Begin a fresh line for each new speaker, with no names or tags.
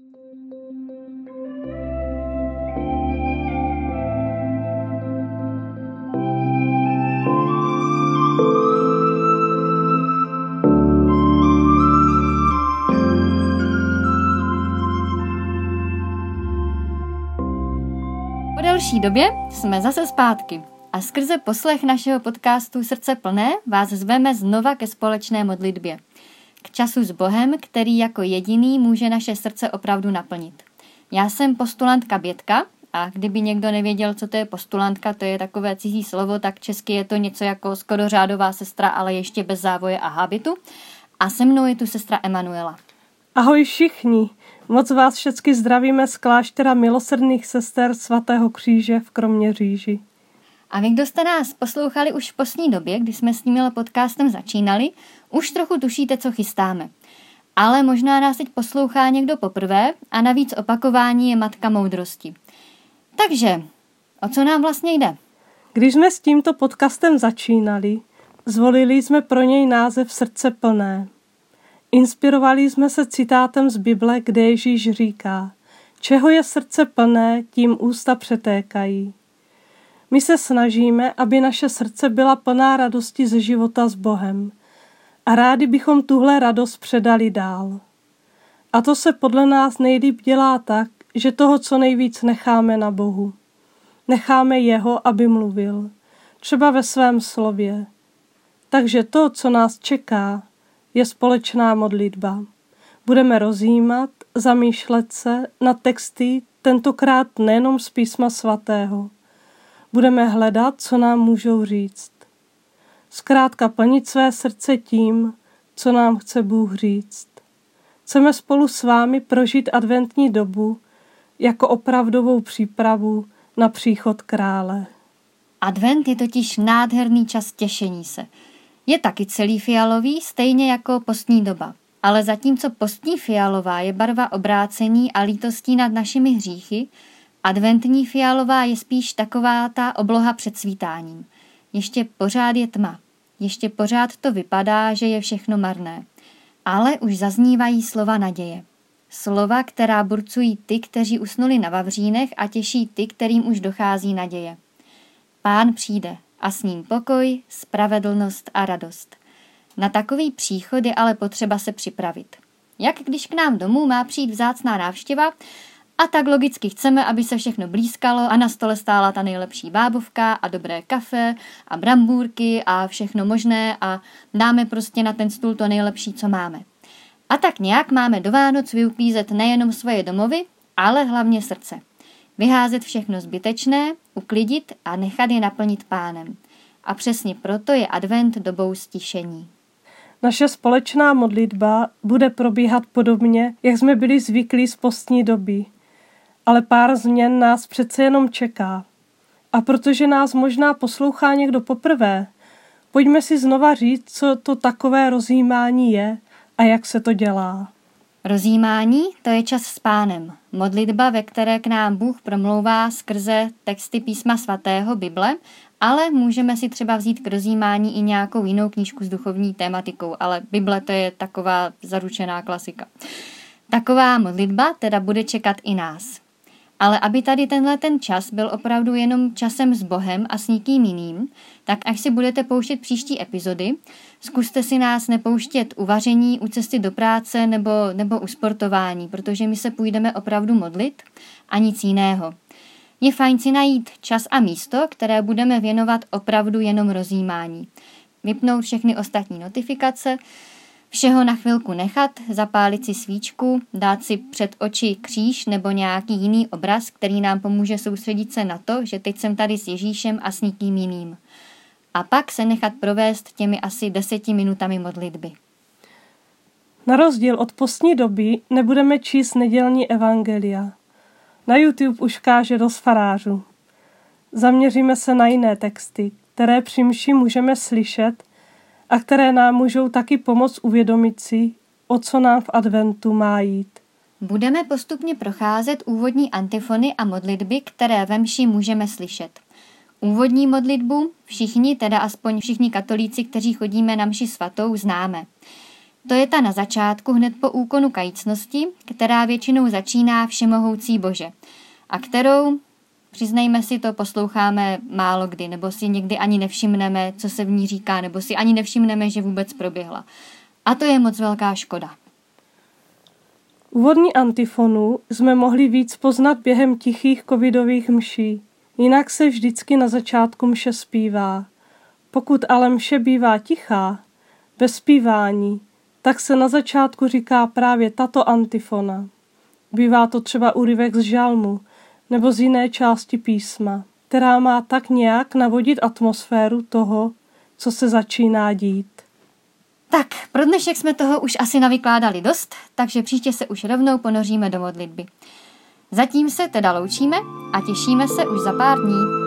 Po delší době jsme zase zpátky a skrze poslech našeho podcastu Srdce plné vás zveme znova ke společné modlitbě. K času s Bohem, který jako jediný může naše srdce opravdu naplnit. Já jsem postulantka Bětka a kdyby někdo nevěděl, co to je postulantka, to je takové cizí slovo, tak česky je to něco jako skoro řádová sestra, ale ještě bez závoje a hábitu. A se mnou je tu sestra Emanuela.
Ahoj všichni, moc vás všechny zdravíme z kláštera milosrdných sester svatého kříže v Kroměříži.
A vy, kdo jste nás poslouchali už v postní době, kdy jsme s tím podcastem začínali, už trochu tušíte, co chystáme. Ale možná nás teď poslouchá někdo poprvé a navíc opakování je matka moudrosti. Takže, o co nám vlastně jde?
Když jsme s tímto podcastem začínali, zvolili jsme pro něj název Srdce plné. Inspirovali jsme se citátem z Bible, kde Ježíš říká, čeho je srdce plné, tím ústa přetékají. My se snažíme, aby naše srdce byla plná radosti ze života s Bohem a rádi bychom tuhle radost předali dál. A to se podle nás nejlíp dělá tak, že toho co nejvíc necháme na Bohu. Necháme Jeho, aby mluvil, třeba ve svém slově. Takže to, co nás čeká, je společná modlitba. Budeme rozjímat, zamýšlet se na texty, tentokrát nejenom z písma svatého. Budeme hledat, co nám můžou říct. Zkrátka plnit své srdce tím, co nám chce Bůh říct. Chceme spolu s vámi prožít adventní dobu jako opravdovou přípravu na příchod krále.
Advent je totiž nádherný čas těšení se. Je taky celý fialový, stejně jako postní doba. Ale zatímco postní fialová je barva obrácení a lítostí nad našimi hříchy, adventní fialová je spíš taková ta obloha před svítáním. Ještě pořád je tma. Ještě pořád to vypadá, že je všechno marné. Ale už zaznívají slova naděje. Slova, která burcují ty, kteří usnuli na Vavřínech a těší ty, kterým už dochází naděje. Pán přijde a s ním pokoj, spravedlnost a radost. Na takový příchod je ale potřeba se připravit. Jak když k nám domů má přijít vzácná návštěva, a tak logicky chceme, aby se všechno blízkalo a na stole stála ta nejlepší bábovka a dobré kafe a brambůrky a všechno možné a dáme prostě na ten stůl to nejlepší, co máme. A tak nějak máme do Vánoc vyuklízet nejenom svoje domovy, ale hlavně srdce. Vyházet všechno zbytečné, uklidit a nechat je naplnit pánem. A přesně proto je advent dobou stišení.
Naše společná modlitba bude probíhat podobně, jak jsme byli zvyklí z postní doby. Ale pár změn nás přece jenom čeká. A protože nás možná poslouchá někdo poprvé, pojďme si znova říct, co to takové rozjímání je a jak se to dělá.
Rozjímání to je čas s pánem, modlitba, ve které k nám Bůh promlouvá skrze texty písma svatého Bible, ale můžeme si třeba vzít k rozjímání i nějakou jinou knížku s duchovní tématikou, ale Bible to je taková zaručená klasika. Taková modlitba teda bude čekat i nás. Ale aby tady tenhle ten čas byl opravdu jenom časem s Bohem a s nikým jiným, tak až si budete pouštět příští epizody, zkuste si nás nepouštět u vaření, u cesty do práce nebo, nebo u sportování, protože my se půjdeme opravdu modlit a nic jiného. Je fajn si najít čas a místo, které budeme věnovat opravdu jenom rozjímání. Vypnout všechny ostatní notifikace, Všeho na chvilku nechat, zapálit si svíčku, dát si před oči kříž nebo nějaký jiný obraz, který nám pomůže soustředit se na to, že teď jsem tady s Ježíšem a s nikým jiným. A pak se nechat provést těmi asi deseti minutami modlitby.
Na rozdíl od postní doby nebudeme číst nedělní evangelia. Na YouTube už káže dost farářů. Zaměříme se na jiné texty, které při můžeme slyšet a které nám můžou taky pomoct uvědomit si, o co nám v adventu má jít.
Budeme postupně procházet úvodní antifony a modlitby, které ve mši můžeme slyšet. Úvodní modlitbu všichni, teda aspoň všichni katolíci, kteří chodíme na mši svatou, známe. To je ta na začátku hned po úkonu kajícnosti, která většinou začíná všemohoucí Bože a kterou, přiznejme si to, posloucháme málo kdy, nebo si někdy ani nevšimneme, co se v ní říká, nebo si ani nevšimneme, že vůbec proběhla. A to je moc velká škoda.
Úvodní antifonu jsme mohli víc poznat během tichých covidových mší. Jinak se vždycky na začátku mše zpívá. Pokud ale mše bývá tichá, bez zpívání, tak se na začátku říká právě tato antifona. Bývá to třeba úryvek z žalmu nebo z jiné části písma, která má tak nějak navodit atmosféru toho, co se začíná dít.
Tak, pro dnešek jsme toho už asi navykládali dost, takže příště se už rovnou ponoříme do modlitby. Zatím se teda loučíme a těšíme se už za pár dní.